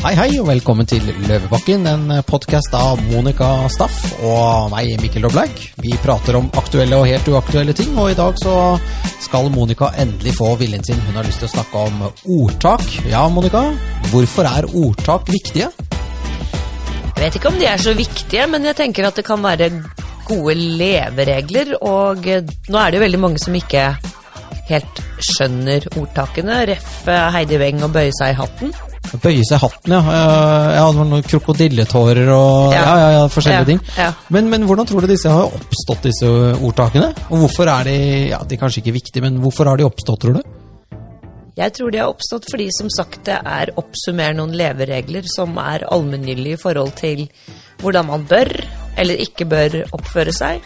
Hei, hei, og velkommen til Løvebakken, en podkast av Monica Staff og meg, Mikkel Doblaug. Vi prater om aktuelle og helt uaktuelle ting, og i dag så skal Monica endelig få viljen sin. Hun har lyst til å snakke om ordtak. Ja, Monica, hvorfor er ordtak viktige? Jeg vet ikke om de er så viktige, men jeg tenker at det kan være gode leveregler. Og eh, nå er det jo veldig mange som ikke helt skjønner ordtakene. Ref. Heidi Weng og bøye seg i hatten. Bøye seg i hatten, ja. Eh, ja det var noen krokodilletårer og ja, Ja. ja, forskjellige ting. Men, men hvordan tror du disse har oppstått, disse ordtakene? Og hvorfor er de ja, de er kanskje ikke viktige, men hvorfor har de oppstått, tror du? Jeg tror de har oppstått fordi som sagt det er oppsummer noen leveregler som er allmenngyldige i forhold til hvordan man bør eller ikke bør oppføre seg.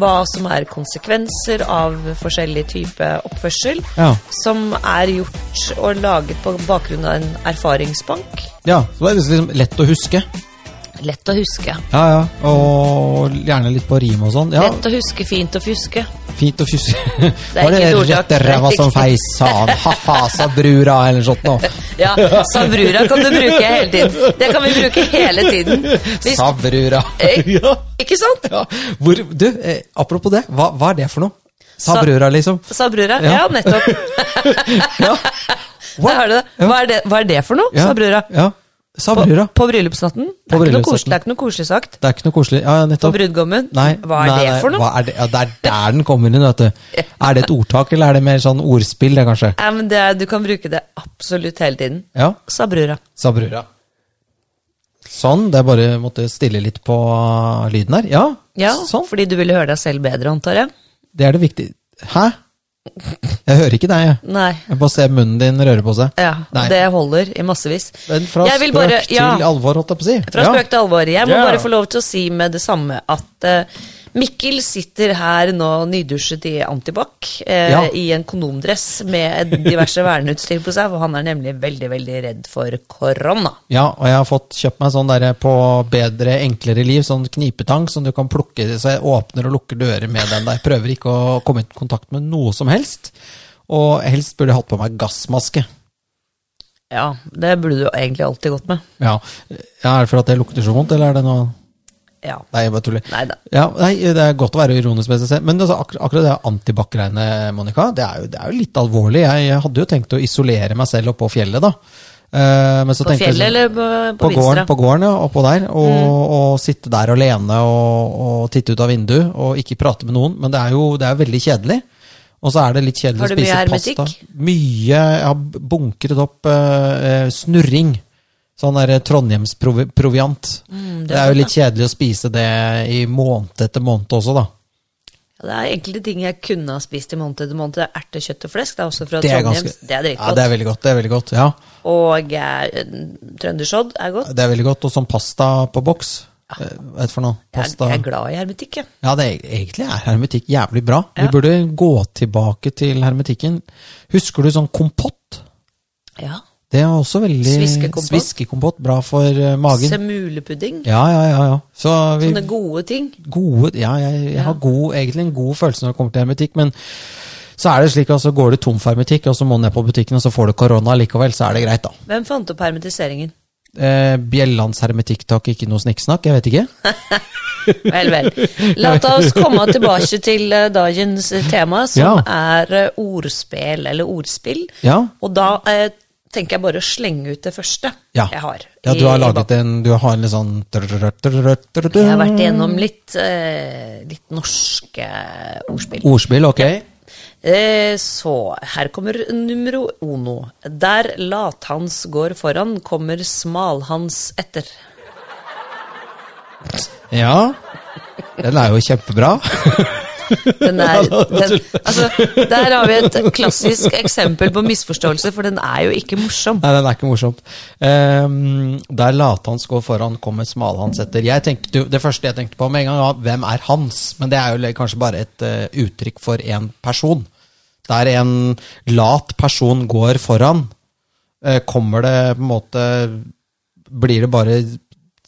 Hva som er konsekvenser av forskjellig type oppførsel. Ja. Som er gjort og laget på bakgrunn av en erfaringsbank. Ja, så det er liksom lett å huske. Lett å huske. Ja, ja. Og gjerne litt på rim og sånn. Ja, Lett å huske, fint å fuske. fint å er Var det ikke et ordtak. ræva er som feis, sa han. Ha-ha, sa brura, eller sånt noe. Ja, Sabrura kan du bruke hele tiden. Det kan vi bruke hele tiden. Hvis, Sa brura. Eh, ja, ikke sant? ja. Hvor, du, eh, apropos det, hva, hva er det for noe? Sa Sa- brura, liksom. Sabrura? Ja. Ja, nettopp. Ja. Der har du det. Hva er det, hva er det for noe? Ja. Sabrura. Ja. Sa På, brura. på bryllupsnatten? Det er, bryllupsnatten. det er ikke noe koselig sagt. Det er ikke noe koselig. Ja, nettopp. På brudgommen? Nei, Hva er nei, det for noe? Det? Ja, det er der den kommer inn, vet du. Er det et ordtak, eller er det mer sånn ordspill, det, kanskje? Ja, men det du kan bruke det absolutt hele tiden. Ja. Sabrura. Sa brura. Sånn, det er bare måtte stille litt på lyden her. Ja, Ja, sånn. fordi du ville høre deg selv bedre, antar jeg? Det er det viktige. Hæ? Jeg hører ikke deg, jeg. Nei. Jeg bare ser munnen din røre på seg. Ja, Nei. det holder i massevis. Men fra Jeg vil spøk bare- ja. til alvor, holdt jeg på å si. Fra Ja. spøk til alvor. Jeg må yeah. bare få lov til å si med det samme at eh, Mikkel sitter her nå nydusjet i antibac eh, Ja. i en kondomdress med diverse verneutstyr på seg, for han er nemlig veldig, veldig redd for korona. Ja, og jeg har fått kjøpt meg sånn der på bedre, enklere liv, sånn knipetang som du kan plukke, så jeg åpner og lukker dører med den der. Prøver ikke å komme i kontakt med noe som helst. Og helst burde jeg hatt på meg gassmaske. Ja, det burde du egentlig alltid gått med. Ja. ja, Er det for at det lukter så vondt, eller er det noe Ja. Nei, jeg bare tuller. Ja, nei, Det er godt å være ironisk med seg selv, men altså, akkur akkurat det antibac-greiene, Monica, det er, jo, det er jo litt alvorlig. Jeg, jeg hadde jo tenkt å isolere meg selv oppå fjellet, da. Uh, men så På fjellet jeg fjellet sånn- eller på, på, på gården, på gården, ja, oppå der, og, og sitte der alene og, og titte ut av vinduet og ikke prate med noen. Men det er jo det er veldig kjedelig. Og så er det litt kjedelig å spise pasta. Har du mye hermetikk? Mye. Jeg har bunkret opp uh, snurring. Sånn der Trondheimsproviant. Mm, det, er jo litt kjedelig å spise det i måned etter måned også, da. Ja, det er enkelte ting jeg kunne ha spist i måned etter måned. Det er Ertekjøtt og flesk. Det er også fra Det er Trondheims. ganske Det er Ja, det er veldig godt. det er veldig godt, ja. Og eh, trøndersodd er godt. Det er veldig godt. Og sånn pasta på boks. Ja. Hva er for noe? Jeg er, jeg er glad i hermetikk, jeg. Ja, det er, egentlig er hermetikk jævlig bra. Ja. Vi burde gå tilbake til hermetikken. Husker du sånn kompott? Ja. Det er også veldig Sviskekompott. Sviskekompott, Bra for eh, magen. Semulepudding. Ja, ja, ja. ja. Så vi, Sånne gode ting. gode Ja, jeg, jeg har god, egentlig en god følelse når det kommer til hermetikk, men så er det slik at så går du tom for hermetikk, og så må du ned på butikken, og så får du korona likevel, så er det greit, da. Hvem fant opp hermetiseringen? Eh, Bjellands hermetikktak, ikke noe snikksnakk, jeg vet ikke. Vel, vel. La oss komme tilbake til eh, dagens tema, som Ja. er eh, ordspill, eller ordspill. Ja, Og da eh, tenker jeg bare å slenge ut det første Ja. jeg har. ja du har i laget en Du har en litt sånn Jeg har vært igjennom litt, eh, litt norske ordspill. Ordspill, ok. Eh, så her kommer numero uno. Der lathans går foran, kommer smalhans etter. Ja. Den er jo kjempebra. Den er, den, altså, der har vi et klassisk eksempel på misforståelse, for den er jo ikke morsom. Nei, den er ikke morsomt. Um, der lathans går foran, kommer smalhans etter. Tenkte, det første jeg tenkte på med en gang, var hvem er Hans? Men det er jo kanskje bare et uh, uttrykk for én person. Der en lat person går foran, uh, kommer det på en måte Blir det bare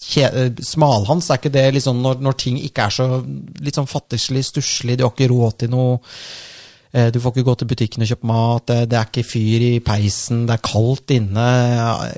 smalhans? Er ikke det liksom når, når ting ikke er så litt sånn fattigslig, stusslig, du har ikke råd til noe eh, du får ikke gå til butikken og kjøpe mat, det er ikke fyr i peisen, det er kaldt inne.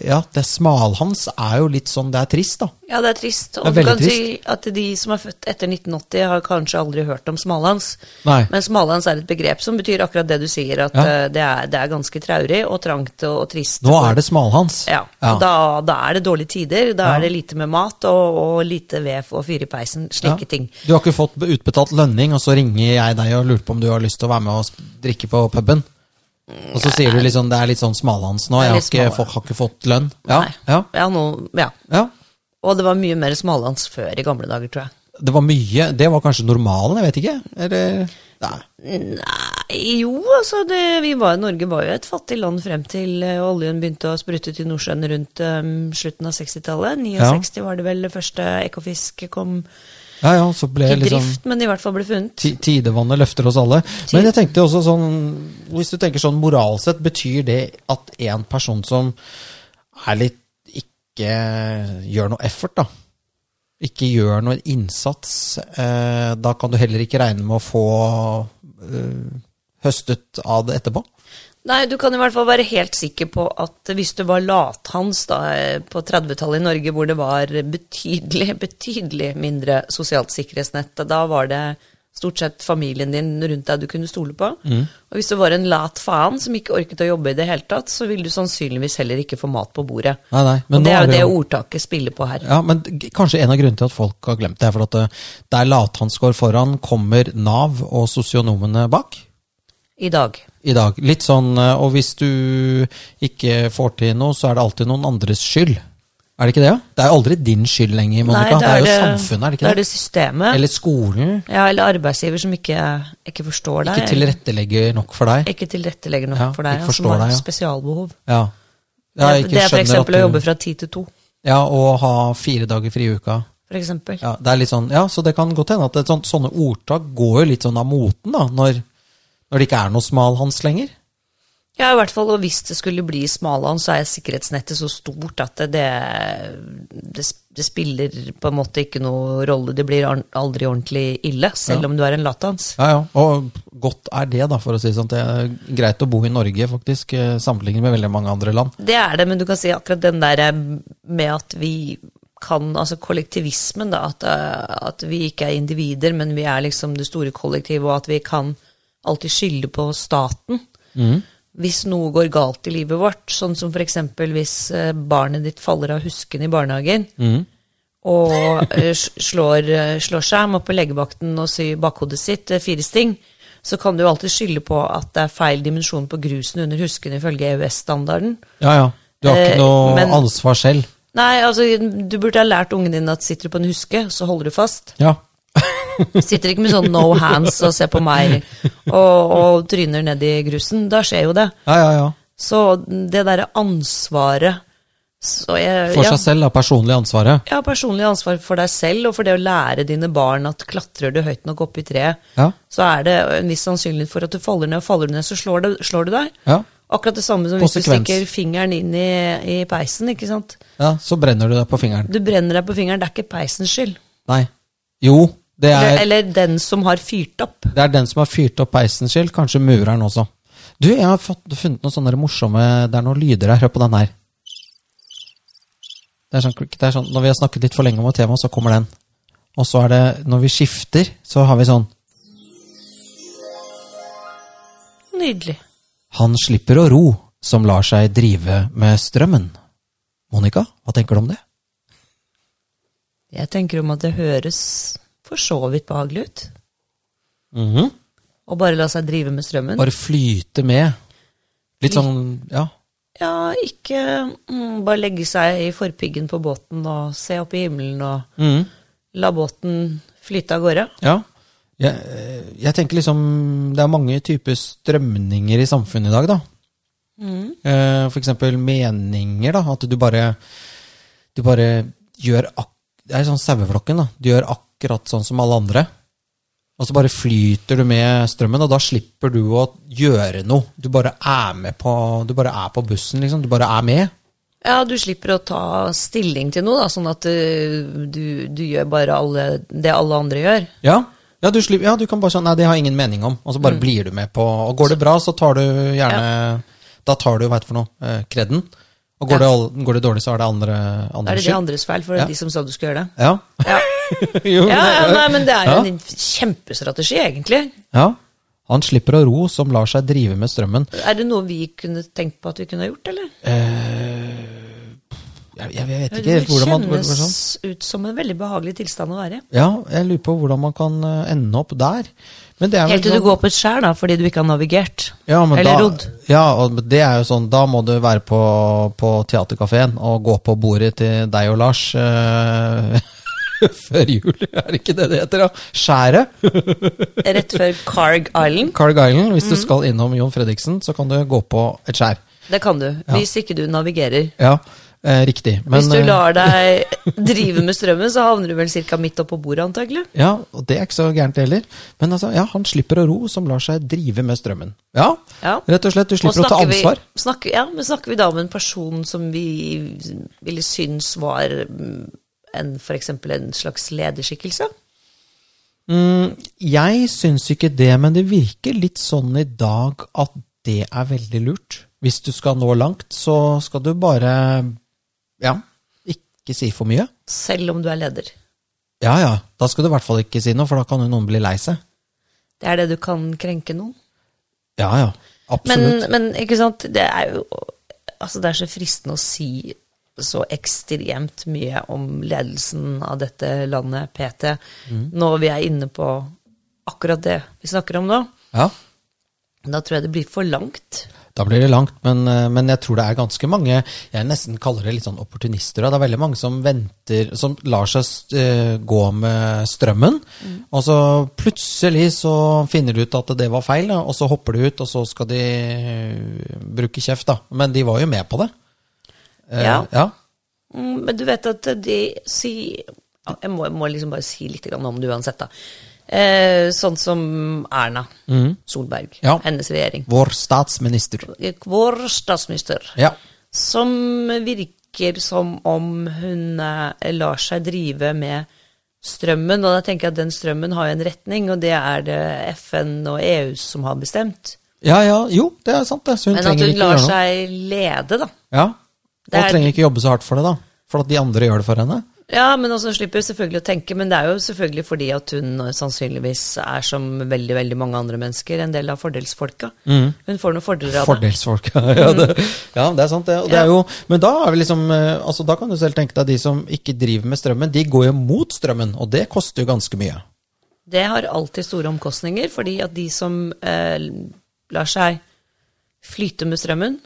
Ja, det smalhans er jo litt sånn, det er trist, da. Ja, det er trist. Og Det er du kan trist. si at de som er født etter 1980, har kanskje aldri hørt om smalhans. Men smalhans er et begrep som betyr akkurat det du sier, at Ja. eh, det, er, det er ganske traurig og trangt og, og trist. Nå er det smalhans. Ja, ja. Da, da er det dårlige tider. Da Ja. er det lite med mat og, og lite ved å fyre i peisen. Slike ting. Du har ikke fått utbetalt lønning, og så ringer jeg deg og lurer på om du har lyst til å være med og drikke på puben. Og så sier du liksom det er litt sånn smalhans nå, jeg har ikke, har ikke fått lønn. Ja, ja, Ja, nå- ja. ja. Og det var mye mer smalhans før i gamle dager, tror jeg. Det var mye, det var kanskje normalen, jeg vet ikke. Eller, nei. Nei, jo, altså det, vi var, Norge var jo et fattig land frem til eh, oljen begynte å sprute til Nordsjøen rundt um, slutten av 60-tallet. 69 var det vel det første Ekofisk kom Ja, ja, så ble i liksom drift, men i hvert fall ble funnet. Tidevannet løfter oss alle. Men jeg tenkte også sånn Hvis du tenker sånn moralsett, betyr det at en person som er litt ikke gjør noe effort, da. Ikke gjør noe innsats, eh, da kan du heller ikke regne med å få eh, høstet av det etterpå. Nei, du kan i hvert fall være helt sikker på at hvis du var lathans da, eh, på 30-tallet i Norge, hvor det var betydelig, betydelig mindre sosialt sikkerhetsnett, da var det stort sett familien din rundt deg du kunne stole på. Og hvis du var en lat faen som ikke orket å jobbe i det hele tatt, så ville du sannsynligvis heller ikke få mat på bordet. Nei, nei, men og det er jo det ordtaket spiller på her. Ja, men kanskje en av grunnene til at folk har glemt det, er for at eh, der lathans går foran, kommer Nav og sosionomene bak. I dag. i dag. Litt sånn, eh, og hvis du ikke får til noe, så er det alltid noen andres skyld. Er det ikke det? Ja? Det er jo aldri din skyld lenger, Monica. det er jo samfunnet, er det ikke det? det? er det systemet. Eller skolen. ja, eller arbeidsgiver som ikke, ikke forstår deg. Ikke tilrettelegger nok for deg. Ikke tilrettelegger nok Ja, for deg, ja, som har deg, ja. spesialbehov. Ja. Det, ikke det er for eksempel du... å jobbe fra ti til to. Ja, og ha fire dager fri i uka. For eksempel. Ja, det er litt sånn, ja, så det kan godt hende at sånt, sånne ordtak går jo litt sånn av moten, da, når, når det ikke er noe smalhans lenger. Ja, i hvert fall, og hvis det skulle bli smalhans, så er sikkerhetsnettet så stort at det, det, det spiller på en måte ikke noe rolle. Det blir aldri ordentlig ille, selv Ja. om du er en latans. Ja, ja, og godt er det, da, for å si det sånn. Det er greit å bo i Norge, faktisk, eh, sammenlignet med veldig mange andre land. Det er det, men du kan si akkurat den der eh, med at vi kan, altså kollektivismen, da, at, eh, at vi ikke er individer, men vi er liksom det store kollektivet, og at vi kan alltid skylde på staten. Hvis noe går galt i livet vårt, sånn som f.eks. hvis eh, barnet ditt faller av husken i barnehagen, og eh, slår, eh, slår seg, må på legevakten og sy bakhodet sitt, fire sting, så kan du alltid skylde på at det er feil dimensjon på grusen under husken ifølge EØS-standarden. Ja, ja. Du har ikke noe men- ansvar selv. Nei, altså, du burde ha lært ungen din at sitter du på en huske, så holder du fast. Ja. Sitter ikke med sånn no hands og ser på meg og, og tryner ned i grusen. Da skjer jo det. Ja, ja, ja. Så det derre ansvaret så jeg, For seg selv, da. Personlig ansvaret. ja, personlig ansvar for deg selv, og for det å lære dine barn at klatrer du høyt nok opp i treet, Ja. så er det en viss sannsynlighet for at du faller ned, og faller du ned, så slår, du, slår du deg. Ja. Akkurat det samme som hvis du stikker fingeren inn i, i peisen, ikke sant. ja. Så brenner du deg på fingeren. Du brenner deg på fingeren, det er ikke peisens skyld. Nei. Jo, er, eller den som har fyrt opp. det er den som har fyrt opp peisen skyld. Kanskje mureren også. Du, jeg har fått, funnet noen sånne morsomme Det er noen lyder her. Hør på den her. Det er sånn, det er sånn, Når vi har snakket litt for lenge om et tema, så kommer den. Og så er det Når vi skifter, så har vi sånn Nydelig. Han slipper å ro, som lar seg drive med strømmen. Monica, hva tenker du om det? Jeg tenker om at det høres for så vidt behagelig ut. Mm -hmm. Og bare la seg drive med strømmen. Bare flyte med. Litt sånn, ja. Ja, ikke mm, bare legge seg i forpiggen på båten og se opp i himmelen og mm. la båten flyte av gårde. Ja. Jeg, jeg tenker liksom Det er mange typer strømninger i samfunnet i dag, da. Eh, For eksempel meninger, da. At du bare Du bare gjør ak Det er sånn saueflokken, da. Du gjør akkurat sånn som alle andre. Og så bare flyter du med strømmen, og da slipper du å gjøre noe. Du bare er med på Du bare er på bussen, liksom. Du bare er med. Ja, du slipper å ta stilling til noe, da, sånn at uh, du, du gjør bare alle, det alle andre gjør. Ja. Ja, du, slipper, ja, du kan bare sånn Nei, det har jeg ingen mening om. Og så Mm. bare blir du med på Og går det bra, så tar du gjerne Da tar du, heter for noe, eh, kreden. Og går, Ja. det, går det dårlig, så er det andre, Da andre er det de andres feil, for Ja. de som sa du skulle gjøre det. Ja. Ja, jo, ja, ja nei, men det er ja. en kjempestrategi, egentlig. ja. Han slipper å ro som lar seg drive med strømmen. Er det noe vi kunne tenkt på at vi kunne ha gjort, eller? Jeg, jeg vet ikke helt hvordan man kjennes hvordan- sånn. ut som en veldig behagelig tilstand å være i. Ja, jeg lurer på hvordan man kan eh, ende opp der. Men det er Helt til du sånn- går på et skjær, da, fordi du ikke har navigert. Ja, Eller da, rodd. Ja, og det er jo sånn, da må du være på, på teaterkafeen og gå på bordet til deg og Lars eh, før jul. Er det ikke det det heter, da? Skjæret? Rett før Carg Island. Carg Island. Hvis Mm. du skal innom Jon Fredriksen, så kan du gå på et skjær. Det kan du, hvis ikke du navigerer. Ja, eh, riktig. Men, hvis du eh, lar deg drive med strømmen, så havner du vel ca. midt oppå bordet, antagelig. Ja, og det er ikke så gærent heller. Men altså, ja, han slipper å ro som lar seg drive med strømmen. Ja, Ja. rett og slett. Du slipper å ta ansvar. vi- snakker, ja, men snakker vi da om en person som vi ville synes var mm, f.eks. en slags lederskikkelse? Mm, jeg syns ikke det, men det virker litt sånn i dag at det er veldig lurt. Hvis du skal nå langt, så skal du bare ja, ikke si for mye. Selv om du er leder. Ja ja, da skal du i hvert fall ikke si noe, for da kan jo noen bli lei seg. Det er det du kan krenke noen. Ja ja, Men, absolutt. men ikke sant, det er jo Altså, det er så fristende å si så ekstremt mye om ledelsen av dette landet, PT, Mm. når vi er inne på akkurat det vi snakker om nå. Ja, Da tror jeg det blir for langt. Da blir det langt, men, eh, men jeg tror det er ganske mange Jeg nesten kaller det litt sånn opportunister. Det er veldig mange som venter, som lar seg eh, gå med strømmen. Og så plutselig så finner de ut at det var feil, og så hopper de ut, og så skal de eh, bruke kjeft, da. Men de var jo med på det. Eh, Ja. ja. Mm, Men du vet at de sier Jeg må, jeg må liksom bare si litt om det uansett, da. Eh, sånn som Erna Solberg, Mm. Ja. hennes regjering. Vår statsminister. Vår statsminister. Ja. Som virker som om hun eh, lar seg drive med strømmen. Og da tenker jeg at den strømmen har jo en retning, og det er det FN og EU som har bestemt. ja, ja, jo, det er sant, det. Men at hun lar seg lede, da. Ja. Det Og er- trenger ikke jobbe så hardt for det, da. For at de andre gjør det for henne. Ja, men også slipper selvfølgelig å tenke, men det er jo selvfølgelig fordi at hun sannsynligvis er som veldig, veldig mange andre mennesker, en del av fordelsfolka. Hun får noen fordeler av det. Fordelsfolka, ja, det, ja, det er sant, det. Det Ja. er jo, men da er vi liksom eh, altså Da kan du selv tenke deg de som ikke driver med strømmen, de går jo mot strømmen, og det koster jo ganske mye. Det har alltid store omkostninger, fordi at de som eh, lar seg flyte med strømmen,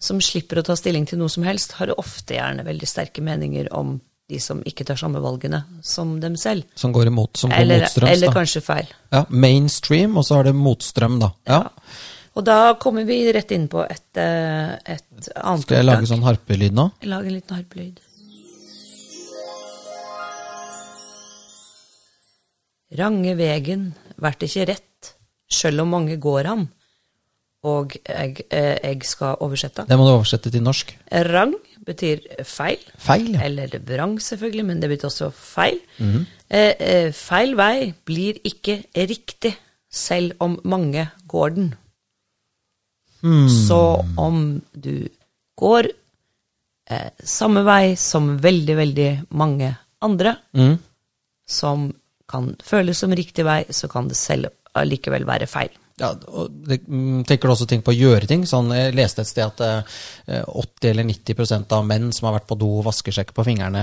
som slipper å ta stilling til noe som helst, har ofte gjerne veldig sterke meninger om de som ikke tar samme valgene som dem selv. Som går imot, som går Eller, motstrøms. eller da. kanskje feil. Ja, mainstream, og så er det motstrøm, da. Ja. Og da kommer vi rett inn på et, eh, et annet Skal jeg lage sånn harpelyd nå? Lag en liten harpelyd. Range vegen vert ikke rett, sjøl om mange går han. Og jeg, eh, jeg skal oversette. Det må du oversette til norsk. Rang betyr feil. Feil, ja. Eller vrang, selvfølgelig, men det betyr også feil. eh, eh, feil vei blir ikke riktig, selv om mange går den. Så om du går eh, samme vei som veldig, veldig mange andre, Mm. som kan føles som riktig vei, så kan det selv allikevel være feil. Ja, det, mm, tenker du også ting på å gjøre ting? Sånn, jeg leste et sted at eh, 80 eller 90% av menn som har vært på do, vasker seg ikke på fingrene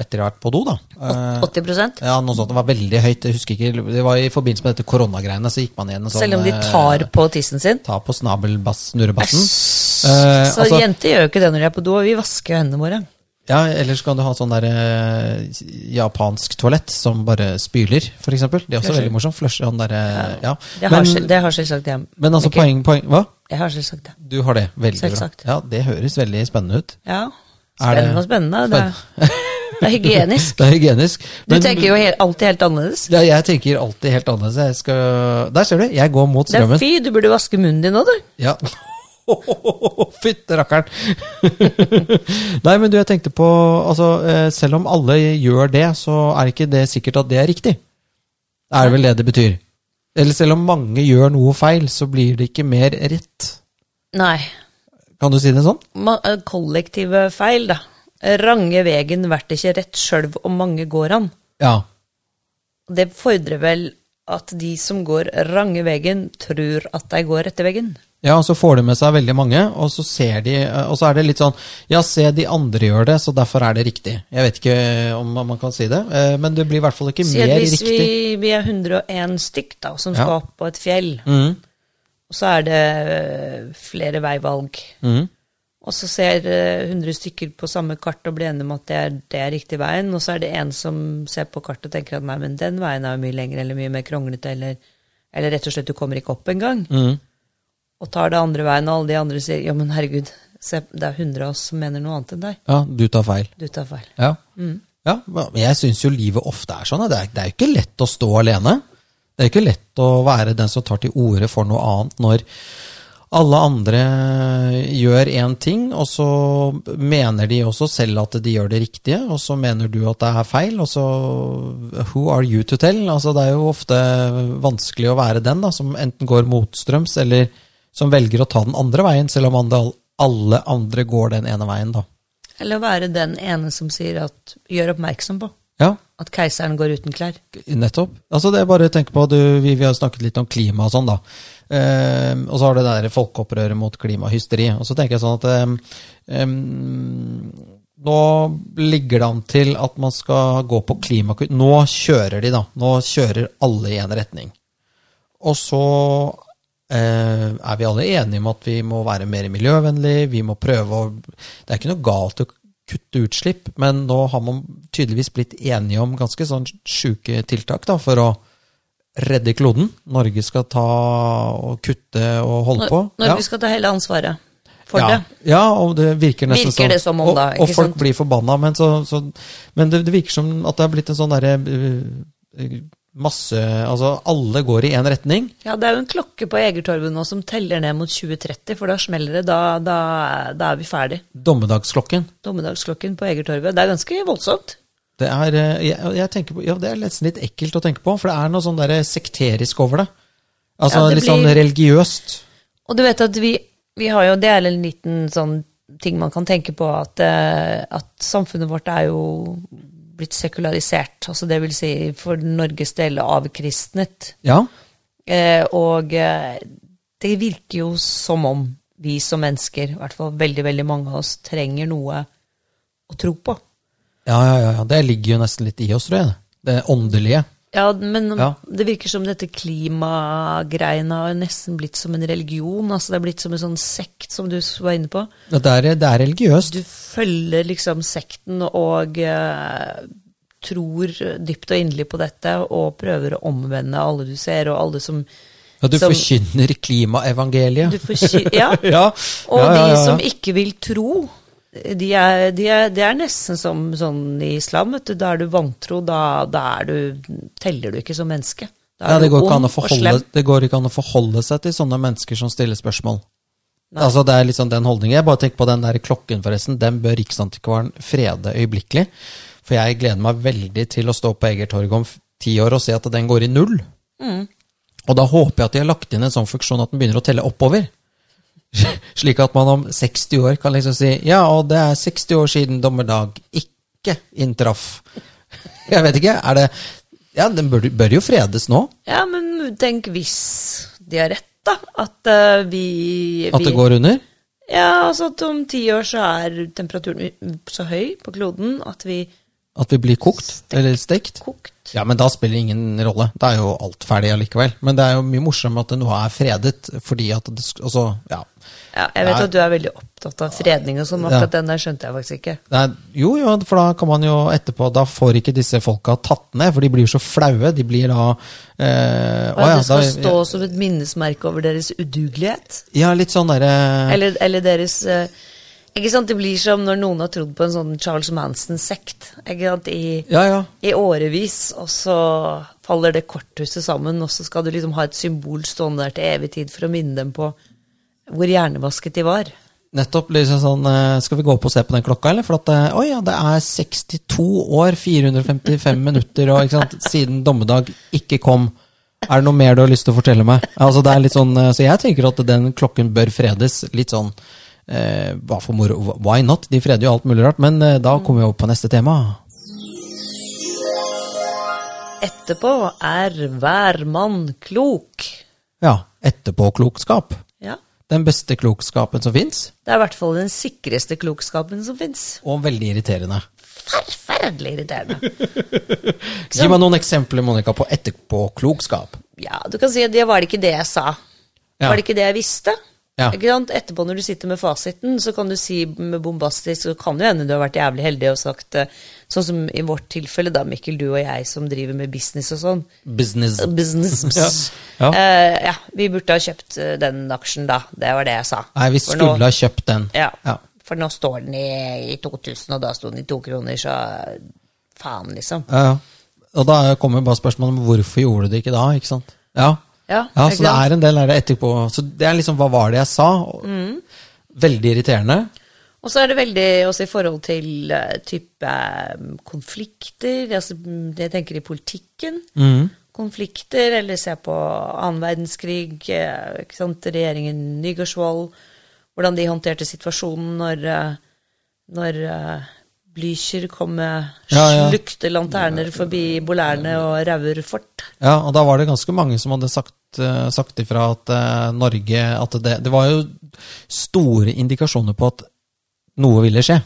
etter å ha vært på do. da. Eh, 80 ja, noe sånt. Det var veldig høyt. Jeg husker ikke, Det var i forbindelse med dette koronagreiene. så gikk man igjen en sånn, Selv om de eh, tar på tissen sin. Tar på snabelbass, snurrebassen. Eh, Så altså- jenter gjør jo ikke det når de er på do, vi vasker jo hendene våre. Ja, Ellers kan du ha sånn der eh, japansk toalett som bare spyler, f.eks. Det er også Flusher. veldig morsomt. Flusher, han der, eh, ja. Det har, Men, selv- det har selvsagt jeg. men altså, Mikkel. poeng, poeng Hva? Jeg har selvsagt det. Du har det. Veldig Selvsagt. bra. Ja, Det høres veldig spennende ut. Ja. Er det- Spennende og spennende. Det er, det er hygienisk. Det er hygienisk. Du Men- tenker jo helt, alltid helt annerledes. Ja, jeg tenker alltid helt annerledes. Jeg skal Der ser du, jeg går mot Det er strømmen. fy, du burde vaske munnen din nå, du. Ja. Fytte rakkeren! Nei, men du, jeg tenkte på altså, eh, Selv om alle gjør det, så er ikke det sikkert at det er riktig. Det er vel det det betyr. Eller selv om mange gjør noe feil, så blir det ikke mer rett. Nei. Kan du si det sånn? Eh, kollektive feil, da. Range vegen vert ikke rett sjølv om mange går an. Ja. Det fordrer vel at de som går range vegen, tror at de går rette vegen. Ja, og så får de med seg veldig mange, og så ser de Og så er det litt sånn Ja, se, de andre gjør det, så derfor er det riktig. Jeg vet ikke om man kan si det, eh, men det blir i hvert fall ikke mer hvis riktig. vi, vi er 101 stykk da, som Ja. skal opp på et fjell, Mm, og så er det eh, flere veivalg, mm, og så ser eh, 100 stykker på samme kart og blir enige om at det er, det er riktig veien, og så er det en som ser på kartet og tenker at nei, men den veien er jo mye lengre eller mye mer kronglete, eller, eller rett og slett du kommer ikke opp engang, mm. Og tar det andre veien, og alle de andre sier ja, men herregud, se, det er 100 av oss som mener noe annet enn deg. Ja, du tar feil. Du tar feil. Ja. ja men jeg syns jo livet ofte er sånn. Det er, det er jo ikke lett å stå alene. Det er ikke lett å være den som tar til orde for noe annet når alle andre gjør én ting, og så mener de også selv at de gjør det riktige, og så mener du at det er feil, og så Who are you to tell? Altså, det er jo ofte vanskelig å være den da, som enten går motstrøms, eller som velger å ta den andre veien, selv om alle andre går den ene veien, da. Eller være den ene som sier at gjør oppmerksom på Ja, at keiseren går uten klær. Nettopp. Altså det er bare å tenke på, du, vi, vi har snakket litt om klima og sånn, da. Eh, og så har du det der folkeopprøret mot klimahysteri. Og så tenker jeg sånn at eh, em, nå ligger det an til at man skal gå på klimakutt. Nå kjører de, da. Nå kjører alle i en retning. Og så eh, er vi alle enige om at vi må være mer miljøvennlig, vi må prøve å Det er ikke noe galt å kutte utslipp, men nå har man tydeligvis blitt enige om ganske sånn sjuke tiltak da, for å redde kloden. Norge skal ta og kutte og holde på. Når, når Ja. skal ta hele ansvaret for ja. det. Ja, og det virker nesten Virker det som om og, da, Og ikke folk sant? blir forbanna, men, så, så, men det, det virker som at det har blitt en sånn derre uh, masse Altså, alle går i én retning. Ja, det er jo en klokke på Egertorvet nå som teller ned mot 2030, for da smeller det. Da, da, da er vi ferdig. Dommedagsklokken. Dommedagsklokken på Egertorvet. Det er ganske voldsomt. Det er, eh, jeg, jeg på, ja, det er nesten litt ekkelt å tenke på, for det er noe sånn der sekterisk over det. Altså Ja, det litt sånn blir- religiøst. Og du vet at vi, vi har jo, det er en liten sånn ting man kan tenke på, at, eh, at samfunnet vårt er jo blitt sekularisert. Altså det vil si for Norges del avkristnet. Ja. Eh, og eh, det virker jo som om vi som mennesker, i hvert fall veldig, veldig mange av oss, trenger noe å tro på. Ja, ja, ja, ja. Det ligger jo nesten litt i oss, tror jeg. Det åndelige. Ja, men Ja. det virker som dette klimagreiene har nesten blitt som en religion. altså Det er blitt som en sånn sekt, som du var inne på. Ja, Det er, det er religiøst. Du følger liksom sekten og eh, tror dypt og inderlig på dette og prøver å omvende alle du ser, og alle som Ja, du som- forkynner klimaevangeliet. du forky- Ja. ja. Og de som ikke vil tro, de er, de er, det er nesten som sånn i islam. Vet du. Da er du vantro, da, da er du, teller du ikke som menneske. Ja, det går, ikke forholde, det går ikke an å forholde seg til sånne mennesker som stiller spørsmål. Nei. Altså Det er sånn den holdningen. Jeg bare tenker på den der klokken, forresten. Den bør Riksantikvaren frede øyeblikkelig. For jeg gleder meg veldig til å stå på Egertorget om ti år og se at den går i null. Mm. Og da håper jeg at de har lagt inn en sånn funksjon at den begynner å telle oppover. Slik at man om 60 år kan liksom si ja, og det er 60 år siden dommerdag ikke inntraff. Jeg vet ikke, er det Ja, den bør, bør jo fredes nå. Ja, men tenk hvis de har rett, da. At uh, vi, At det går under. Ja, altså at om ti år så er temperaturen så høy på kloden at vi At vi blir kokt eller stekt. kokt. Ja, men da spiller det ingen rolle. Da er jo alt ferdig allikevel. Men det er jo mye morsommere at det nå er fredet, fordi at det Altså, ja. Ja, jeg vet er, at du er veldig opptatt av fredning og sånn, Ja. akkurat den der skjønte jeg faktisk ikke. Nei, jo, jo, for da kan man jo etterpå Da får ikke disse folka tatt ned, for de blir jo så flaue. De blir da eh, å ja, det skal da- stå som et minnesmerke over deres udugelighet. Ja, litt sånn derre Eller, eller deres eh, Ikke sant, Det blir som når noen har trodd på en sånn Charles Manson-sekt ikke sant, i, Ja, ja. i årevis, og så faller det korthuset sammen, og så skal du liksom ha et symbol stående der til evig tid for å minne dem på hvor hjernevasket de var. Nettopp. liksom sånn, eh, Skal vi gå opp og se på den klokka, eller? For at eh, ja, det er 62 år, 455 minutter, og sant, siden dommedag ikke kom. Er det noe mer du har lyst til å fortelle meg? Altså, det er litt sånn, eh, Så jeg tenker at den klokken bør fredes. Litt sånn eh, Hva for moro? Why not? De freder jo alt mulig rart. Men eh, da kommer vi opp på neste tema. Etterpå er hver mann klok. Ja. Etterpåklokskap. Ja. Den beste klokskapen som fins. Det er i hvert fall den sikreste klokskapen som fins. Og veldig irriterende. Forferdelig irriterende. Gi meg noen eksempler Monica, på etterpåklokskap. Ja, du kan si at det var det ikke det jeg sa. Ja. Var det ikke det jeg visste? Ja. Etterpå når du sitter med fasiten, så kan du si med bombastisk, så kan det hende du har vært jævlig heldig og sagt eh, Sånn som i vårt tilfelle, da, Mikkel, du og jeg som driver med business og sånn. Business. Business. Ja. Ja. Uh, ja, vi burde ha kjøpt eh, den aksjen da. Det var det jeg sa. Nei, vi skulle nå- ha kjøpt den. Ja, Ja. for nå står den i, i 2000, og da sto den i to kroner, så faen, liksom. Ja, ja. Og da kommer bare spørsmålet om hvorfor gjorde du det ikke da, ikke sant? Ja. Ja, Ja, så det er en del der etterpå. Så det er liksom, hva var det jeg sa? Mm. Veldig irriterende. Og så er det veldig også i forhold til eh, type eh, konflikter, altså, mm, jeg tenker i politikken. Mm. Konflikter, eller se på annen verdenskrig, eh, ikke sant, regjeringen Nygaardsvold, hvordan de håndterte situasjonen når, når Blücher kom med slukte lanterner forbi Bolærne og Rauer fort. Ja, og da var det ganske mange som hadde sagt, eh, sagt ifra at eh, Norge At det, det var jo store indikasjoner på at noe ville skje.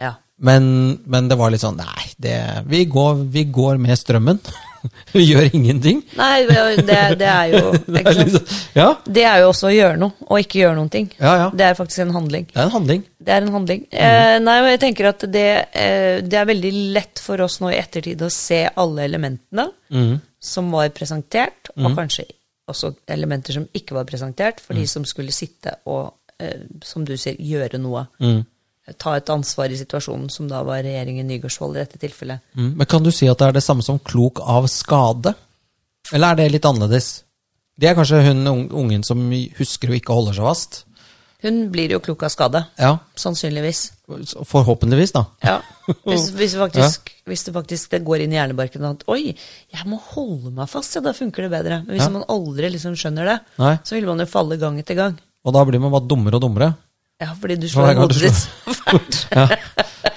Ja. Men, men det var litt sånn Nei, det, vi, går, vi går med strømmen. vi gjør ingenting. Nei, det, det er jo ikke sant? liksom, ja, Det er jo også å gjøre noe, og ikke gjøre noen ting. ja, ja. Det er faktisk en handling. Det er en handling. Det er en handling. Eh, nei, men jeg tenker at det, eh, det er veldig lett for oss nå i ettertid å se alle elementene mm. som var presentert, og kanskje også elementer som ikke var presentert, for de som skulle sitte og, eh, som du sier, gjøre noe. Mm. Ta et ansvar i situasjonen, som da var regjeringen Nygaardsvold i dette tilfellet. Mm. Men kan du si at det er det samme som klok av skade? Eller er det litt annerledes? Det er kanskje hun ungen som husker og ikke holder seg fast? Hun blir jo klok av skade, Ja, sannsynligvis. forhåpentligvis, da. Ja. Hvis, hvis, faktisk, hvis det faktisk det går inn i hjernebarken at oi, jeg må holde meg fast, ja, da funker det bedre. Men hvis Ja. man aldri liksom skjønner det, Nei. så vil man jo falle gang etter gang. Og da blir man bare dummere og dummere. Ja, fordi du slår hodet ditt så fælt. Ja.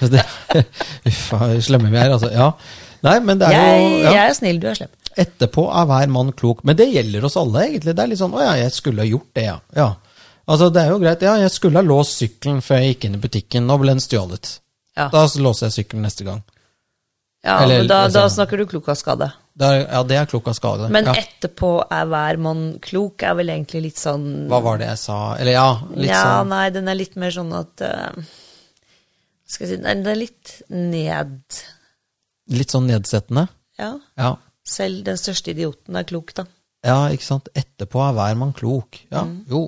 Uff, slemme vi er, altså. Ja. Nei, men det er Jeg, jo ja. jeg er snill, du er slem. Etterpå er hver mann klok. Men det gjelder oss alle, egentlig. Det er litt sånn Å ja, jeg skulle ha gjort det, ja. ja. Altså, det er jo greit. Ja, jeg skulle ha låst sykkelen før jeg gikk inn i butikken. Nå ble den stjålet. Ja, Da låser jeg sykkelen neste gang. ja eller- men da, da altså- snakker du klok av skade. Det er, ja, det er klok av skade. Men ja. etterpå er hver mann klok, er vel egentlig litt sånn Hva var det jeg sa? Eller ja, litt Ja, sånn nei, den er litt mer sånn at uh, Skal jeg si Den er litt ned... Litt sånn nedsettende. Ja. Ja. Selv den største idioten er klok, da. ja, ikke sant. Etterpå er hver mann klok. Ja, Mm. jo.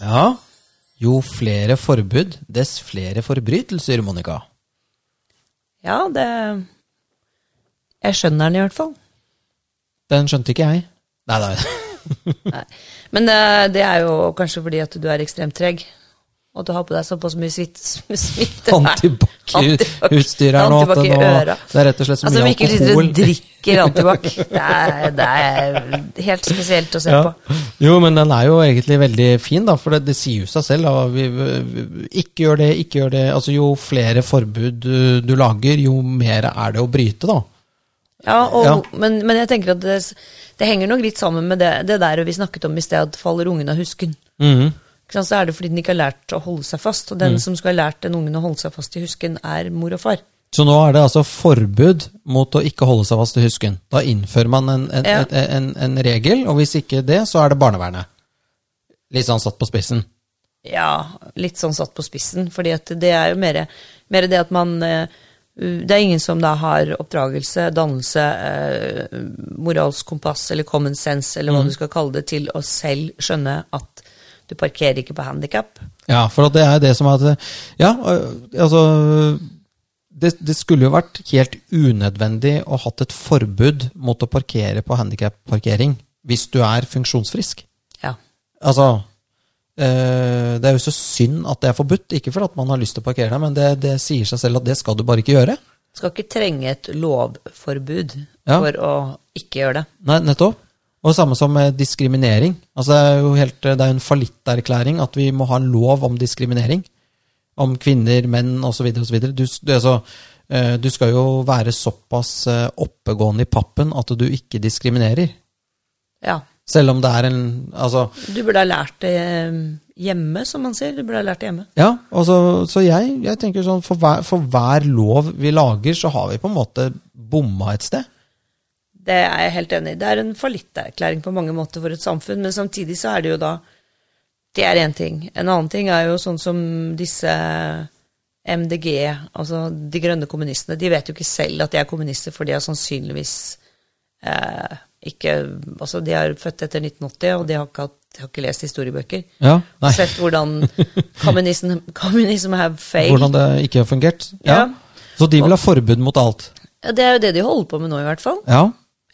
Ja. Jo flere forbud, dess flere forbrytelser, Monica. Ja, det Jeg skjønner den i hvert fall. Den skjønte ikke jeg. Nei, nei. Nei. Men det, det er jo kanskje fordi at du er ekstremt treg, og du har på deg såpass mye smitte Antibac-utstyr her nå. At det, nå det er rett og slett så Altså, mye Mikkel sitter alkohol. og drikker antibac. Det er, det er helt spesielt å se Ja. på. Jo, men den er jo egentlig veldig fin, da, for det, det sier jo seg selv. Da. Vi, vi, ikke gjør det, ikke gjør det. Altså, jo flere forbud du, du lager, jo mer er det å bryte, da. Ja, og, Ja. Men, men jeg tenker at det, det henger nok litt sammen med det, det der vi snakket om i sted, at faller ungen av husken. Ikke sant, Så er det fordi den ikke har lært å holde seg fast, og den som skal ha lært den ungen å holde seg fast i husken, er mor og far. Så nå er det altså forbud mot å ikke holde seg fast i husken. Da innfører man en, en, Ja. en, en regel, og hvis ikke det, så er det barnevernet. Litt sånn satt på spissen. Ja, litt sånn satt på spissen, fordi det er jo mer, mer det at man eh, Det er ingen som da har oppdragelse, dannelse, eh, moralsk kompass eller common sense, eller hva du skal kalle det, til å selv skjønne at du parkerer ikke på handikap. Ja, for det er det som er at Ja, øh, altså det, det skulle jo vært helt unødvendig å hatt et forbud mot å parkere på handikapparkering hvis du er funksjonsfrisk. Ja. Altså eh, Det er jo så synd at det er forbudt. Ikke fordi at man har lyst til å parkere der, men det, det sier seg selv at det skal du bare ikke gjøre. Skal ikke trenge et lovforbud Ja. for å ikke gjøre det. Nei, nettopp. Og det samme som med diskriminering. Altså Det er jo helt, det er en fallitterklæring at vi må ha en lov om diskriminering. Om kvinner, menn osv. osv. Du, du, altså, eh, du skal jo være såpass eh, oppegående i pappen at du ikke diskriminerer. Ja. Selv om det er en Altså, Du burde ha lært det eh, hjemme, som man sier. Du burde ha lært det hjemme. ja. så, så jeg, jeg tenker sånn for hver, for hver lov vi lager, så har vi på en måte bomma et sted. Det er jeg helt enig i. Det er en fallitterklæring på mange måter for et samfunn, men samtidig så er det jo da Det er én ting. En annen ting er jo sånn som disse MDG, altså de grønne kommunistene, de vet jo ikke selv at de er kommunister, for de har sannsynligvis eh, ikke Altså, de er født etter 1980, og de har ikke, hatt, de har ikke lest historiebøker. Ja, nei. Og Sett hvordan kommunism, kommunism have failed. Hvordan det ikke har fungert. Ja. Ja. Så de vil ha forbud mot alt. Ja, det er jo det de holder på med nå, i hvert fall. Ja.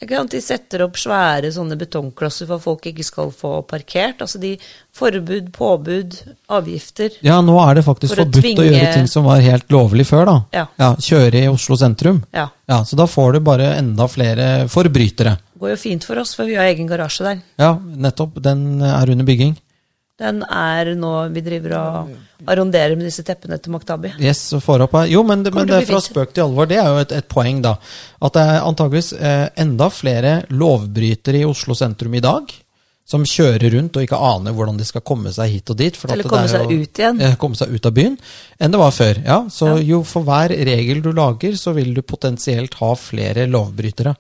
Ikke sant? De setter opp svære sånne betongklosser for at folk ikke skal få parkert. Altså de Forbud, påbud, avgifter. Ja, nå er det faktisk For forbudt å tvinge- gjøre ting som var helt lovlig før, da. Ja. Ja, Kjøre i Oslo sentrum. Ja. Ja, Så da får du bare enda flere forbrytere. Det Går jo fint for oss, for vi har egen garasje der. Ja, nettopp. Den er under bygging. Den er nå Vi driver og arronderer med disse teppene til Maktabi. Yes, får opp her. Jo, men, det, men det fra spøk til alvor. Det er jo et, et poeng, da. At det er antageligvis eh, enda flere lovbrytere i Oslo sentrum i dag. Som kjører rundt og ikke aner hvordan de skal komme seg hit og dit. For at Eller det komme seg jo- ut igjen. eh, komme seg ut av byen, enn det var før. Ja, Så Ja. jo for hver regel du lager, så vil du potensielt ha flere lovbrytere.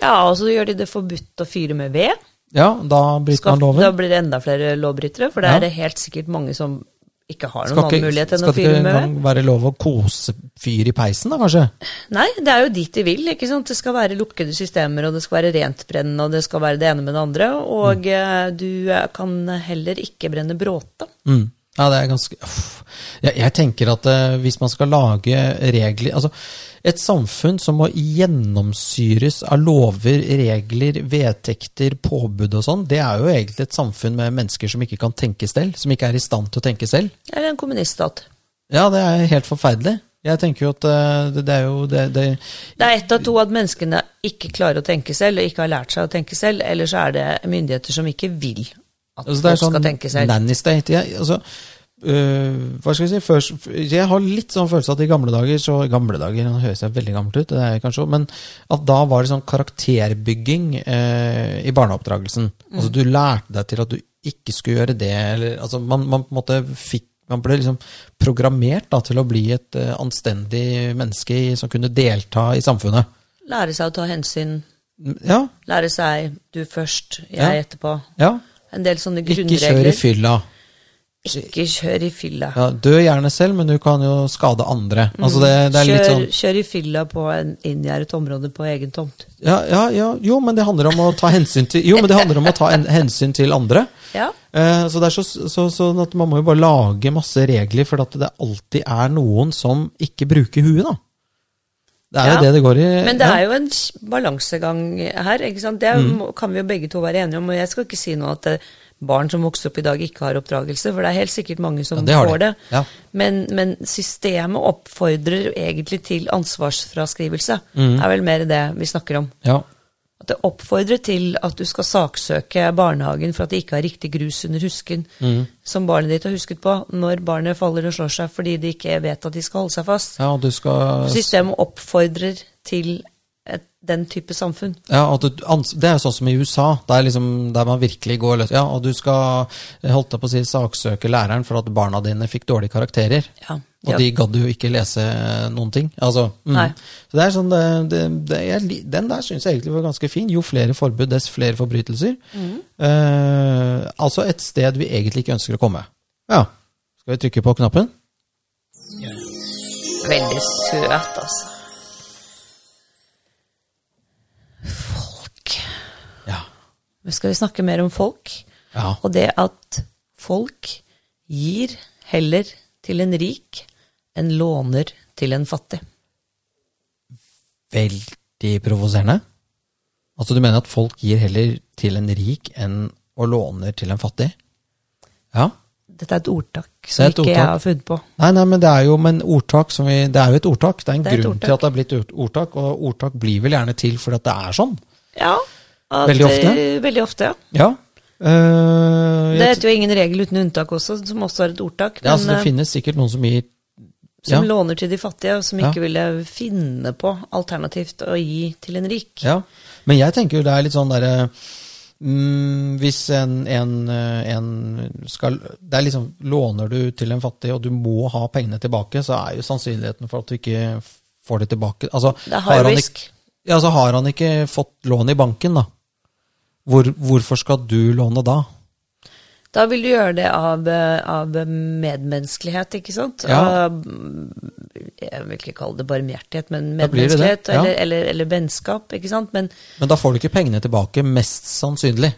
Ja, og så gjør de det forbudt å fyre med ved. Ja, da bryter Skal, man loven. da blir det enda flere lovbrytere, for det Ja. er det helt sikkert mange som ikke har noen Skal annen mulighet enn skal å det ikke fyre med ved. engang være lov å kose fyr i peisen, da, kanskje? Nei, det er jo dit de vil. ikke sant? Det skal være lukkede systemer, og det skal være rentbrennende, og det skal være det ene med det andre. Og mm. du eh, kan heller ikke brenne bråte. Mm. Ja, det er ganske jeg, jeg tenker at uh, hvis man skal lage regler Altså, et samfunn som må gjennomsyres av lover, regler, vedtekter, påbud og sånn, det er jo egentlig et samfunn med mennesker som ikke kan tenke selv, som ikke er i stand til å tenke selv. Eller en kommuniststat. Ja, det er helt forferdelig. Jeg tenker jo at eh, det, det er jo det, det Det er ett av to at menneskene ikke klarer å tenke selv, og ikke har lært seg å tenke selv, eller så er det myndigheter som ikke vil at Altså, det er folk sånn skal tenke selv. nanny state. Ja, altså, øh, hva skal jeg si? Først, jeg har litt sånn følelse at i gamle dager så Gamle dager, nå høres jeg veldig gammelt ut, det er jeg kanskje men at da var det sånn karakterbygging uh, i barneoppdragelsen. Altså Du lærte deg til at du ikke skulle gjøre det. Eller, altså, man, man på en måte fikk man ble liksom programmert da, til å bli et uh, anstendig menneske i, som kunne delta i samfunnet. Lære seg å ta hensyn. Ja, Lære seg du først, jeg Ja. etterpå. ja. En del sånne Ikke kjør i fylla. Ikke kjør i fylla. Ja, dø gjerne selv, men du kan jo skade andre. Altså det, det er kjør, sånn kjør i fylla på en inngjerdet område på egen tomt. ja, ja, ja, Jo, men det handler om å ta hensyn til Jo, men det om å ta en, hensyn til andre. Ja. Eh, så det er så, så, sånn at man må jo bare lage masse regler, for at det alltid er noen som ikke bruker huet, da. Det er jo det det går i. Men det er jo en balansegang her. ikke sant? Det er, mm. kan vi jo begge to være enige om. Og jeg skal ikke si nå at eh, barn som vokser opp i dag, ikke har oppdragelse, for det er helt sikkert mange som Ja, det får det. Ja. Men, men systemet oppfordrer egentlig til ansvarsfraskrivelse. Mm. er vel mer det vi snakker om. ja. At det oppfordrer til at du skal saksøke barnehagen for at de ikke har riktig grus under husken Mm. som barnet ditt har husket på, når barnet faller og slår seg fordi de ikke vet at de skal holde seg fast. ja, du skal Systemet oppfordrer til et, den type samfunn. Ja, at du, Det er jo sånn som i USA, der, liksom, der man virkelig går løs. Ja, og du skal holdt på å si, saksøke læreren for at barna dine fikk dårlige karakterer. Ja. Og Ja. de gadd jo ikke lese noen ting. Altså, mm. Nei. Så det er sånn, det, det, det, jeg, Den der syns jeg egentlig var ganske fin. Jo flere forbud, dess flere forbrytelser. Mm. Eh, altså et sted vi egentlig ikke ønsker å komme. Ja. Skal vi trykke på knappen? Veldig søt, altså. Skal vi snakke mer om folk? ja. Og det at folk gir heller til en rik enn låner til en fattig. Veldig provoserende. Altså Du mener at folk gir heller til en rik enn å låner til en fattig? Ja. Dette er et ordtak som et ikke jeg har funnet på. Nei, nei, men det er jo men ordtak som vi, Det er jo et ordtak. Det er en Det er grunn ordtak. til at det er blitt ordtak, og ordtak blir vel gjerne til fordi at det er sånn. Ja. At, Veldig ofte? eh, Veldig ofte, ja. Ja. Uh, Det heter jo ingen regel uten unntak også, som også er et ordtak. ja, altså, det eh, finnes sikkert noen som gir som ja. låner til de fattige, og som ikke ville finne på alternativt å gi til en rik. Ja, men jeg tenker jo det er litt sånn derre mm, Hvis en, en, en skal Det er liksom Låner du til en fattig, og du må ha pengene tilbake, så er jo sannsynligheten for at du ikke får det tilbake Altså, Det er high risk. ja, så har han ikke fått lån i banken, da. Hvor, hvorfor skal du låne da? Da vil du gjøre det av, eh, av medmenneskelighet, ikke sant? Ja. Av, jeg vil ikke kalle det barmhjertighet, men medmenneskelighet det det, ja. eller, eller, eller vennskap, ikke sant? Men Men da får du ikke pengene tilbake, mest sannsynlig.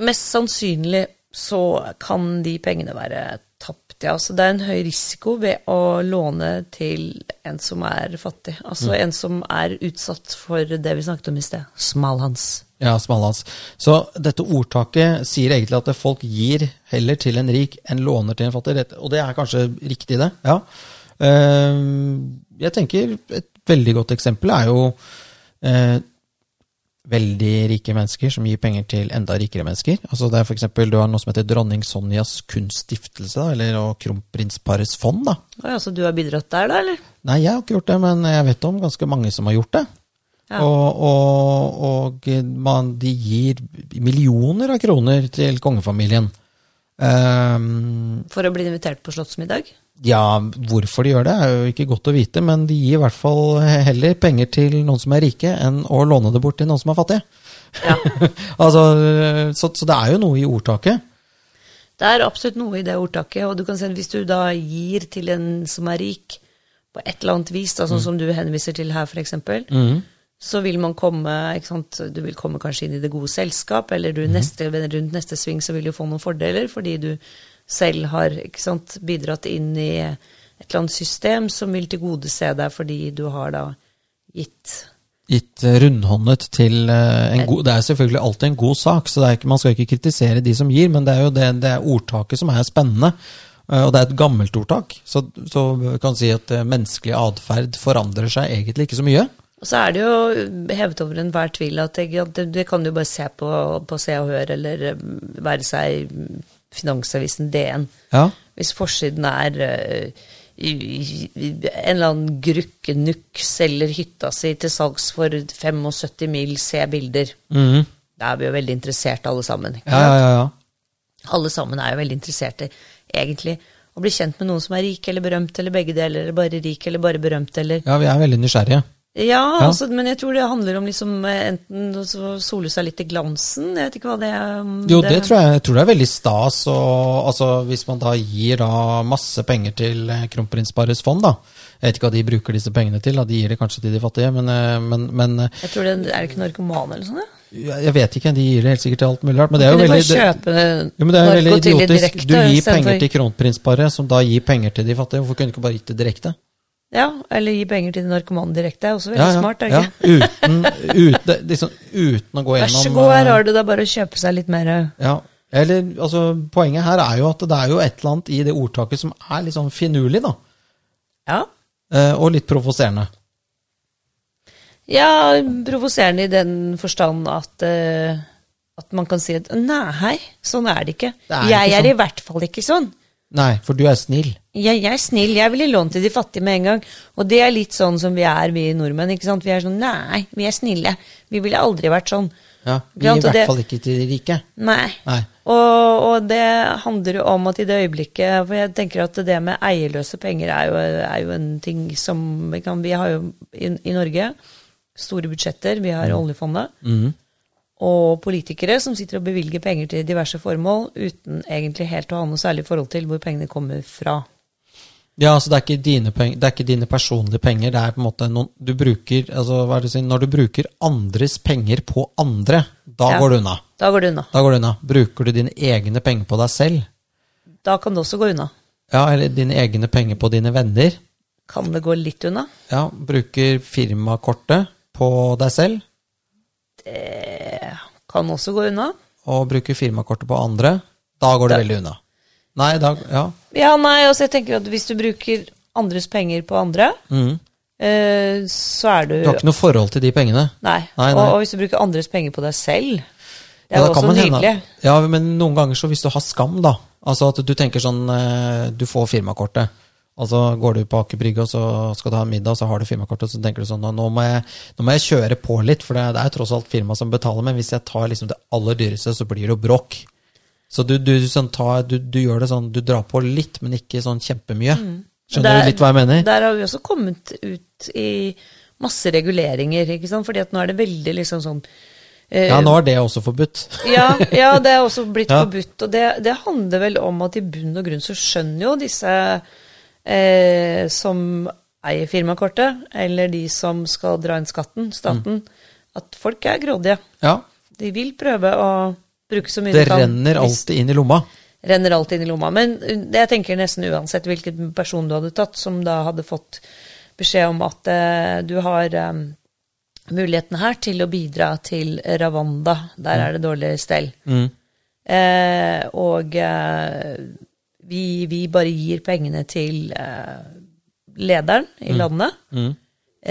mest sannsynlig så kan de pengene være tapt, ja. Så det er en høy risiko ved å låne til en som er fattig. Altså Mm. en som er utsatt for det vi snakket om i sted. Smalhans. Ja, smalhans. Så dette ordtaket sier egentlig at folk gir heller til en rik enn låner til en fattig. Og det er kanskje riktig, det. Ja. Eh, Jeg tenker et veldig godt eksempel er jo eh, veldig rike mennesker som gir penger til enda rikere mennesker. Altså det er for eksempel, Du har noe som heter Dronning Sonjas kunststiftelse, eller kronprinsparets fond. da. Ja, så du har bidratt der, da, eller? Nei, jeg har ikke gjort det, men jeg vet om ganske mange som har gjort det. Ja. Og, og, og man, de gir millioner av kroner til kongefamilien. Um, For å bli invitert på slottsmiddag? ja, hvorfor de gjør det, er jo ikke godt å vite, men de gir i hvert fall heller penger til noen som er rike, enn å låne det bort til noen som er fattige. Ja. altså, så, så det er jo noe i ordtaket. Det er absolutt noe i det ordtaket, og du kan si at hvis du da gir til en som er rik, på et eller annet vis, da, sånn som du henviser til her, for eksempel, så vil man komme ikke sant? Du vil komme kanskje inn i det gode selskap, eller du neste, rundt neste sving så vil du få noen fordeler, fordi du selv har ikke sant, bidratt inn i et eller annet system som vil tilgodese deg fordi du har da gitt Gitt eh, rundhåndet til eh, en god Det er selvfølgelig alltid en god sak, så ikke, man skal ikke kritisere de som gir, men det er jo det, det er ordtaket som er spennende. Eh, Og det er et gammelt ordtak, så, så kan si at menneskelig atferd forandrer seg egentlig ikke så mye. Og så er det jo hevet over enhver tvil at det, det, kan du bare se på, på Se og Hør, eller eh, være seg Finansavisen DN. Ja, Hvis forsiden er uh, i, i, i, en eller annen grukkenukk selger hytta si til salgs for 75 mil, se bilder. Mm. Da er vi jo veldig interessert alle sammen. ja, ja. Alle sammen er jo veldig interesserte, egentlig. Å bli kjent med noen som er rik eller berømt, eller begge deler, eller bare rik eller bare berømt, eller ja, vi er veldig nysgjerrige. Ja, Altså, men jeg tror det handler om liksom eh, enten å sole seg litt i glansen, jeg vet ikke hva det er. Jo, det tror jeg, jeg tror det er veldig stas. Og, altså, hvis man da gir da masse penger til eh, kronprinsparets fond, da. Jeg vet ikke hva de bruker disse pengene til, da. de gir det kanskje til de fattige, men, eh, men, men Jeg tror det Er det ikke narkomane eller? Ja? jeg vet ikke, de gir det helt sikkert til alt mulig rart. Men det er jo veldig, det, kjøpe jo, men det er jo veldig idiotisk. direkte, Du gir penger til kronprinsparet, som da gir penger til de fattige. Hvorfor kunne du ikke bare gitt det direkte? Ja, eller gi penger til de narkomane direkte. er også veldig Ja, ja, smart. det ja. Uten, uten, liksom, uten å gå gjennom Vær så god, her eh, har du det. Bare å kjøpe seg litt mer Ja, eller altså, Poenget her er jo at det er jo et eller annet i det ordtaket som er litt sånn finurlig, da. Ja. Eh, og litt provoserende. Ja, provoserende i den forstand at eh, at man kan si at nei, sånn er det ikke. Det er jeg ikke er sånn. i hvert fall ikke sånn. Nei, for du er snill. Jeg, jeg er snill, jeg vil gi lån til de fattige med en gang. Og det er litt sånn som vi er, vi nordmenn. ikke sant? Vi er sånn nei, vi er snille. Vi ville aldri vært sånn. Ja, Vi er i hvert fall ikke til de rike. Nei. Nei. Og, og det handler jo om at i det øyeblikket For jeg tenker at det med eierløse penger er jo, er jo en ting som vi kan Vi har jo i, i Norge store budsjetter, vi har oljefondet. Mhm. Og politikere som sitter og bevilger penger til diverse formål uten egentlig helt å ha noe særlig forhold til hvor pengene kommer fra. Ja, altså det er, ikke dine penger, det er ikke dine personlige penger. Det er på en måte noen du bruker altså, hva er det å si, Når du bruker andres penger på andre, da Ja. går du unna. Da går du unna. Da går du unna. Bruker du dine egne penger på deg selv, Da kan det også gå unna. ja, eller dine egne penger på dine venner, Kan det gå litt unna? ja, bruker firmakortet på deg selv, Det kan også gå unna. og bruker firmakortet på andre, da går det Da- veldig unna. Nei, da, ja. Ja, nei, altså jeg tenker at hvis du bruker andres penger på andre, Mm. eh, så er du Du har ikke noe forhold til de pengene. Nei. Nei, nei. Og, og hvis du bruker andres penger på deg selv, det er Ja, også nydelig. Ja, men noen ganger så hvis du har skam, da. Altså at du tenker sånn eh, Du får firmakortet. Og så går du på Aker Brygge, og så skal du ha en middag, så har du firmakortet, så tenker du sånn Nå må jeg, nå må jeg kjøre på litt, for det, det er tross alt firma som betaler, men hvis jeg tar liksom det aller dyreste, så blir det jo bråk. Så du, du, sånn, ta, du, du gjør det sånn Du drar på litt, men ikke sånn kjempemye. Skjønner Der- du litt hva jeg mener? Der har vi også kommet ut i masse reguleringer, ikke sant? Fordi at nå er det veldig liksom sånn eh, Ja, nå er det også forbudt. ja, ja, det er også blitt Ja. forbudt. Og det, det handler vel om at i bunn og grunn så skjønner jo disse eh, som eier firmakortet, eller de som skal dra inn skatten, staten, at folk er grådige. Ja, De vil prøve å bruke så mye Det de kan. renner alltid inn i lomma. renner alltid inn i lomma. Men uh, jeg tenker nesten uansett hvilken person du hadde tatt, som da hadde fått beskjed om at eh, du har eh, muligheten her til å bidra til Ravanda. Der er det dårlig stell. Mm. Eh, og eh, vi, vi bare gir pengene til eh, lederen i landet. Mm.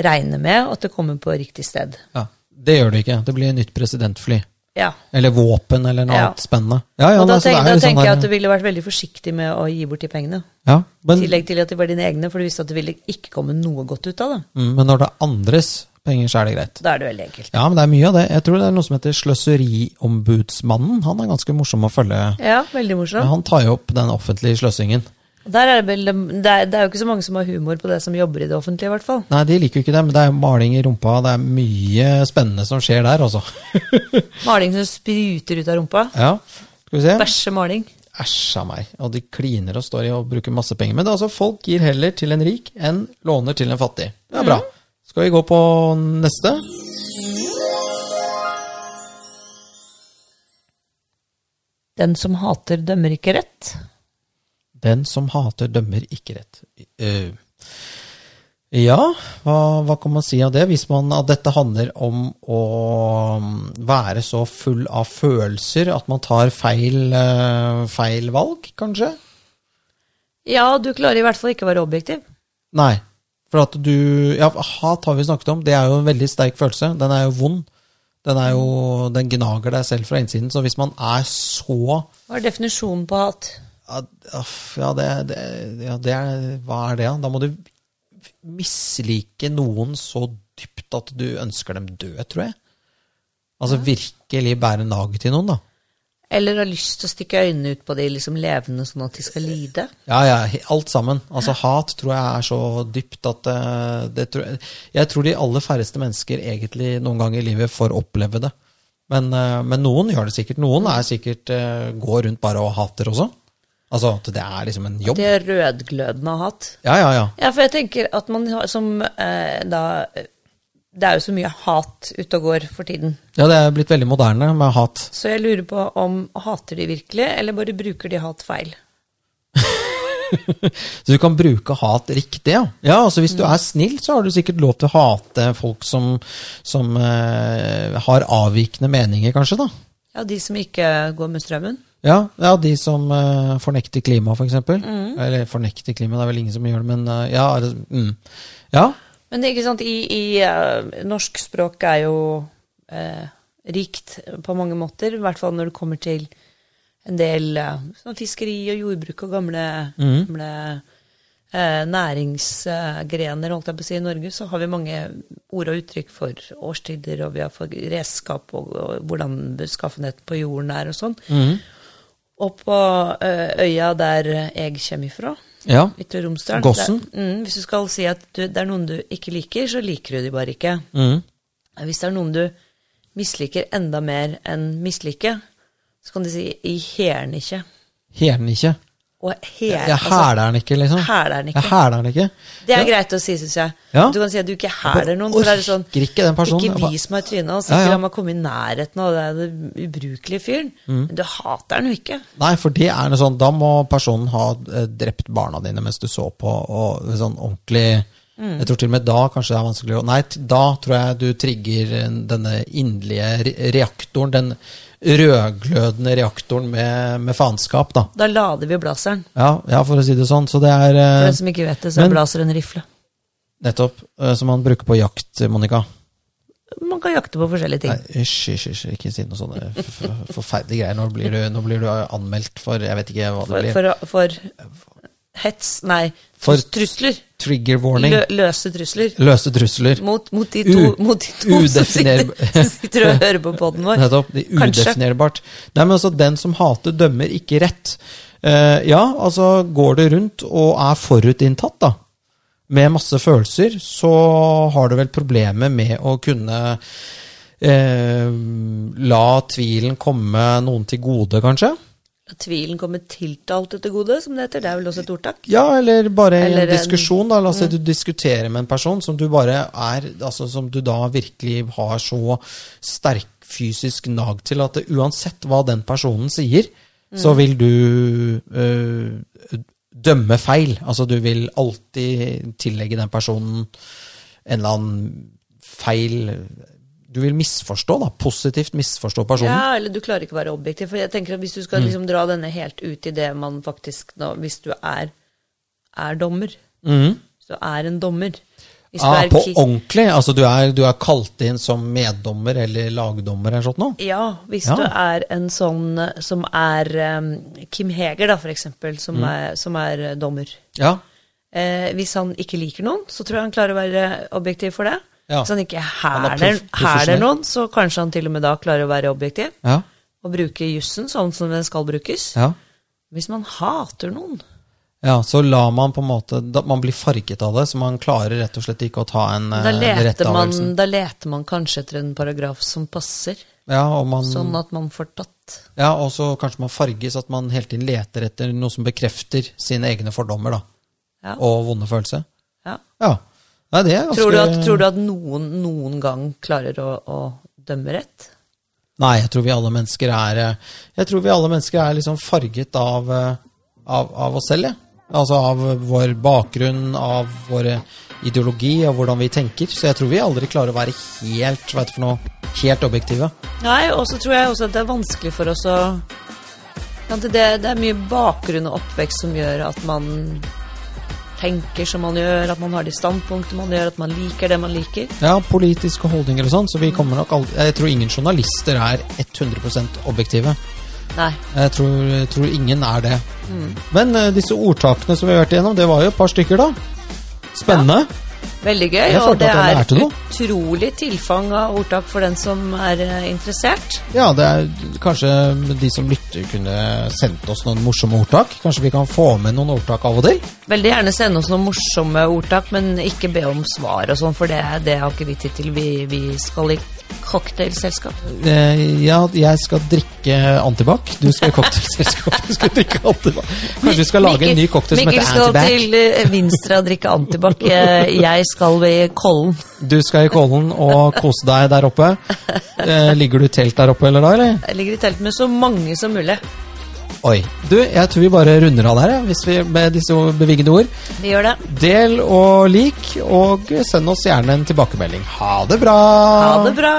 Regner med at det kommer på riktig sted. Ja, Det gjør det ikke. Det blir nytt presidentfly. Ja. Eller våpen, eller noe Ja. annet spennende. Ja, ja, og da, altså, tenk, da sånn tenker jeg at du ville vært veldig forsiktig med å gi bort de pengene. ja, I tillegg til at de var dine egne, for du visste at det ville ikke komme noe godt ut av det. mm, men når det er andres penger, så er det greit. Da er det veldig enkelt. Ja, men det er mye av det. Jeg tror det er noe som heter Sløseriombudsmannen. Han er ganske morsom å følge. Ja, veldig morsom Han tar jo opp den offentlige sløsingen. Der er det, vel, det, er, det er jo ikke så mange som har humor på det som jobber i det offentlige, i hvert fall. Nei, de liker jo ikke det, men det er maling i rumpa. Det er mye spennende som skjer der, altså. Maling som spruter ut av rumpa. Ja, skal vi se. Bæsjemaling. Æsj a meg. Og de kliner og står i og bruker masse penger. Men det er altså folk gir heller til en rik enn låner til en fattig. Det er bra. Skal vi gå på neste? Den som hater, dømmer ikke rett. Den som hater, dømmer ikke rett. Uh, ja, hva, hva kan man si av det? Hvis man, at dette handler om å mm, være så full av følelser at man tar feil, uh, feil valg, kanskje? Ja, du klarer i hvert fall ikke å være objektiv. Nei. For at du Ja, hat har vi snakket om. Det er jo en veldig sterk følelse. Den er jo vond. Den, er jo, den gnager deg selv fra innsiden. Så hvis man er så Hva er definisjonen på hat? Ja, det, det, ja, det er Hva er det, da? Da må du mislike noen så dypt at du ønsker dem død, tror jeg. Altså virkelig bære nag til noen, da. Eller har lyst til å stikke øynene ut på de liksom levende, sånn at de skal lide? Ja, ja, alt sammen. Altså Hat tror jeg er så dypt at eh, det tror jeg, tror de aller færreste mennesker egentlig noen gang i livet får oppleve det. Men, eh, men noen gjør det sikkert. Noen er sikkert eh, går rundt bare og hater også. Altså at det er liksom en jobb. Det er rødglødende hat. Ja, ja, ja. Ja, for jeg tenker at man som eh, da Det er jo så mye hat ute og går for tiden. Ja, det er blitt veldig moderne med hat. Så jeg lurer på om hater de virkelig, eller bare bruker de hat feil? Så du kan bruke hat riktig, ja. Ja, altså Hvis du er snill, så har du sikkert lov til å hate folk som, som eh, har avvikende meninger, kanskje. da. Ja, de som ikke går med strømmen? Ja, ja de som uh, fornekter klima, f.eks. For eksempel. Eller fornekter klima, det er vel ingen som gjør det, men uh, ja. Mm. ja. Men det er ikke sant, i, i uh, norsk språk er jo uh, rikt på mange måter, i hvert fall når det kommer til en del uh, sånn fiskeri og jordbruk og gamle, gamle eh, næringsgrener, holdt jeg på å si, i Norge, så har vi mange ord og uttrykk for årstider, og vi har for redskap og, og hvordan beskaffenheten på jorden er og sånn. Og på øya der jeg kommer ifra, ja. Ytre Romsdal. Gossen? Det, Mm, hvis du skal si at du, det er noen du ikke liker, så liker du de bare ikke. Mm. Hvis det er noen du misliker enda mer enn mislike, så kan du si 'i hæren ikke'. Hæren ikke. Og hæler Jeg hæler den ikke, liksom. hæler den ikke. Jeg hæler den ikke. Det er Ja. greit å si, syns jeg. Ja. Du kan si at du ikke hæler noen. For det er sånn, ikke den personen. Ikke vis meg trynet, hans. Ikke ja. la meg komme i nærheten av den ubrukelige fyren. Men du hater den jo ikke. Nei, for det er noe sånn, da må personen ha eh, drept barna dine mens du så på, og sånn ordentlig Jeg tror til og med da kanskje det er vanskelig å Nei, da tror jeg du trigger eh, denne inderlige reaktoren, den rødglødende reaktoren med, med faenskap, da. Da lader vi blaseren. Ja, ja, for å si det sånn. Så det er For eh, den som ikke vet det, så er blazer en rifle. nettopp eh, som man bruker på jakt, Monica. Man kan jakte på forskjellige ting. Nei, Hysj, hysj, hysj, ikke si noe sånne forferdelige greier. Nå blir, du, nå blir du anmeldt for Jeg vet ikke hva det For, blir. for, for hets Nei, For- trusler. Trigger warning. Lø, løse trusler. Løse trusler. Mot, mot de to, U- mot de to som sitter, sitter og hører på poden vår. Nettopp. De Kanskje. udefinerbart. Nei, men altså, den som hater, dømmer ikke rett. Uh, ja, altså, går det rundt og er forutinntatt, da, med masse følelser, så har du vel problemer med å kunne eh, la tvilen komme noen til gode, kanskje? Tvilen kommer tiltalte til gode, som det heter. Det er vel også et ordtak? Ja, eller bare Eller en diskusjon. da, La oss si du diskuterer med en person som du bare er altså Som du da virkelig har så sterk fysisk nag til at uansett hva den personen sier, så vil du øh, dømme feil. Altså du vil alltid tillegge den personen en eller annen feil Du vil misforstå, da. Positivt misforstå personen. Ja, eller du klarer ikke å være objektiv. For jeg tenker at Hvis du Mm. skal liksom dra denne helt ut i det man faktisk nå, Hvis du er, er dommer, mm. så er en dommer. Hvis Ah, på ordentlig? Altså du er, du er kalt inn som meddommer eller lagdommer eller sånt noe? Ja, hvis Ja. du er en sånn som er um, Kim Heger, da, for eksempel, som, Mm. er, som er dommer. Ja. Eh, hvis han ikke liker noen, så tror jeg han klarer å være objektiv for det. Ja. Hvis han ikke er hæler, hæler noen, så kanskje han til og med da klarer å være objektiv. Ja. Og bruke jussen sånn som den skal brukes. ja. Hvis man hater noen, Ja, så lar man på en måte Man blir farget av det, så man klarer rett og slett ikke å ta en da eh, leter, man, da leter man kanskje etter en paragraf som passer, Ja, man, sånn at man får tatt. ja, og så kanskje man farges, at man hele tiden leter etter noe som bekrefter sine egne fordommer da, Ja. og vonde følelser. Ja. Ja. Nei, det er ganske Tror, du at, tror du at noen noen gang klarer å, å dømme rett? Nei, jeg tror vi alle mennesker er eh, Jeg tror vi alle mennesker er liksom farget av, eh, av, av oss selv, jeg. Altså av vår bakgrunn, av vår ideologi, og hvordan vi tenker. Så jeg tror vi aldri klarer å være helt, heter for noe, helt objektive. Nei, og så tror jeg også at det er vanskelig for oss å det, det er mye bakgrunn og oppvekst som gjør at man tenker som man gjør, at man har de standpunktene man gjør, at man liker det man liker. Ja, politiske holdninger og sånn, så vi kommer nok aldri Jeg tror ingen journalister er 100% objektive. Nei. Jeg tror, jeg tror ingen er det. Men uh, disse ordtakene som vi har vært igjennom, det var jo et par stykker, da. Spennende. Veldig gøy, og det er utrolig tilfang av ordtak for den som er eh, interessert. Ja, det er kanskje de som lytter, kunne sendt oss noen morsomme ordtak. Kanskje vi kan få med noen ordtak av og til? Veldig gjerne sende oss noen morsomme ordtak, men ikke be om svar og sånn, for det, det har ikke vi tid til. Vi, vi skal i cocktailselskap. Eh, ja, jeg skal drikke antibac. Du skal i cocktailselskap. Du skal drikke antibac. Kanskje vi skal lage en ny cocktail som Mikkel heter skal til eh, Vinstra og drikke antibac. Jeg skal i Kollen. Du skal i Kollen og kose deg der oppe. Eh, ligger du i telt der oppe, eller da? eller? Jeg ligger i telt med så mange som mulig. Oi. Du, jeg tror vi bare runder av der, hvis vi, med disse bevingede ord. Vi gjør det. Del og lik, og send oss gjerne en tilbakemelding. Ha det bra! Ha det bra.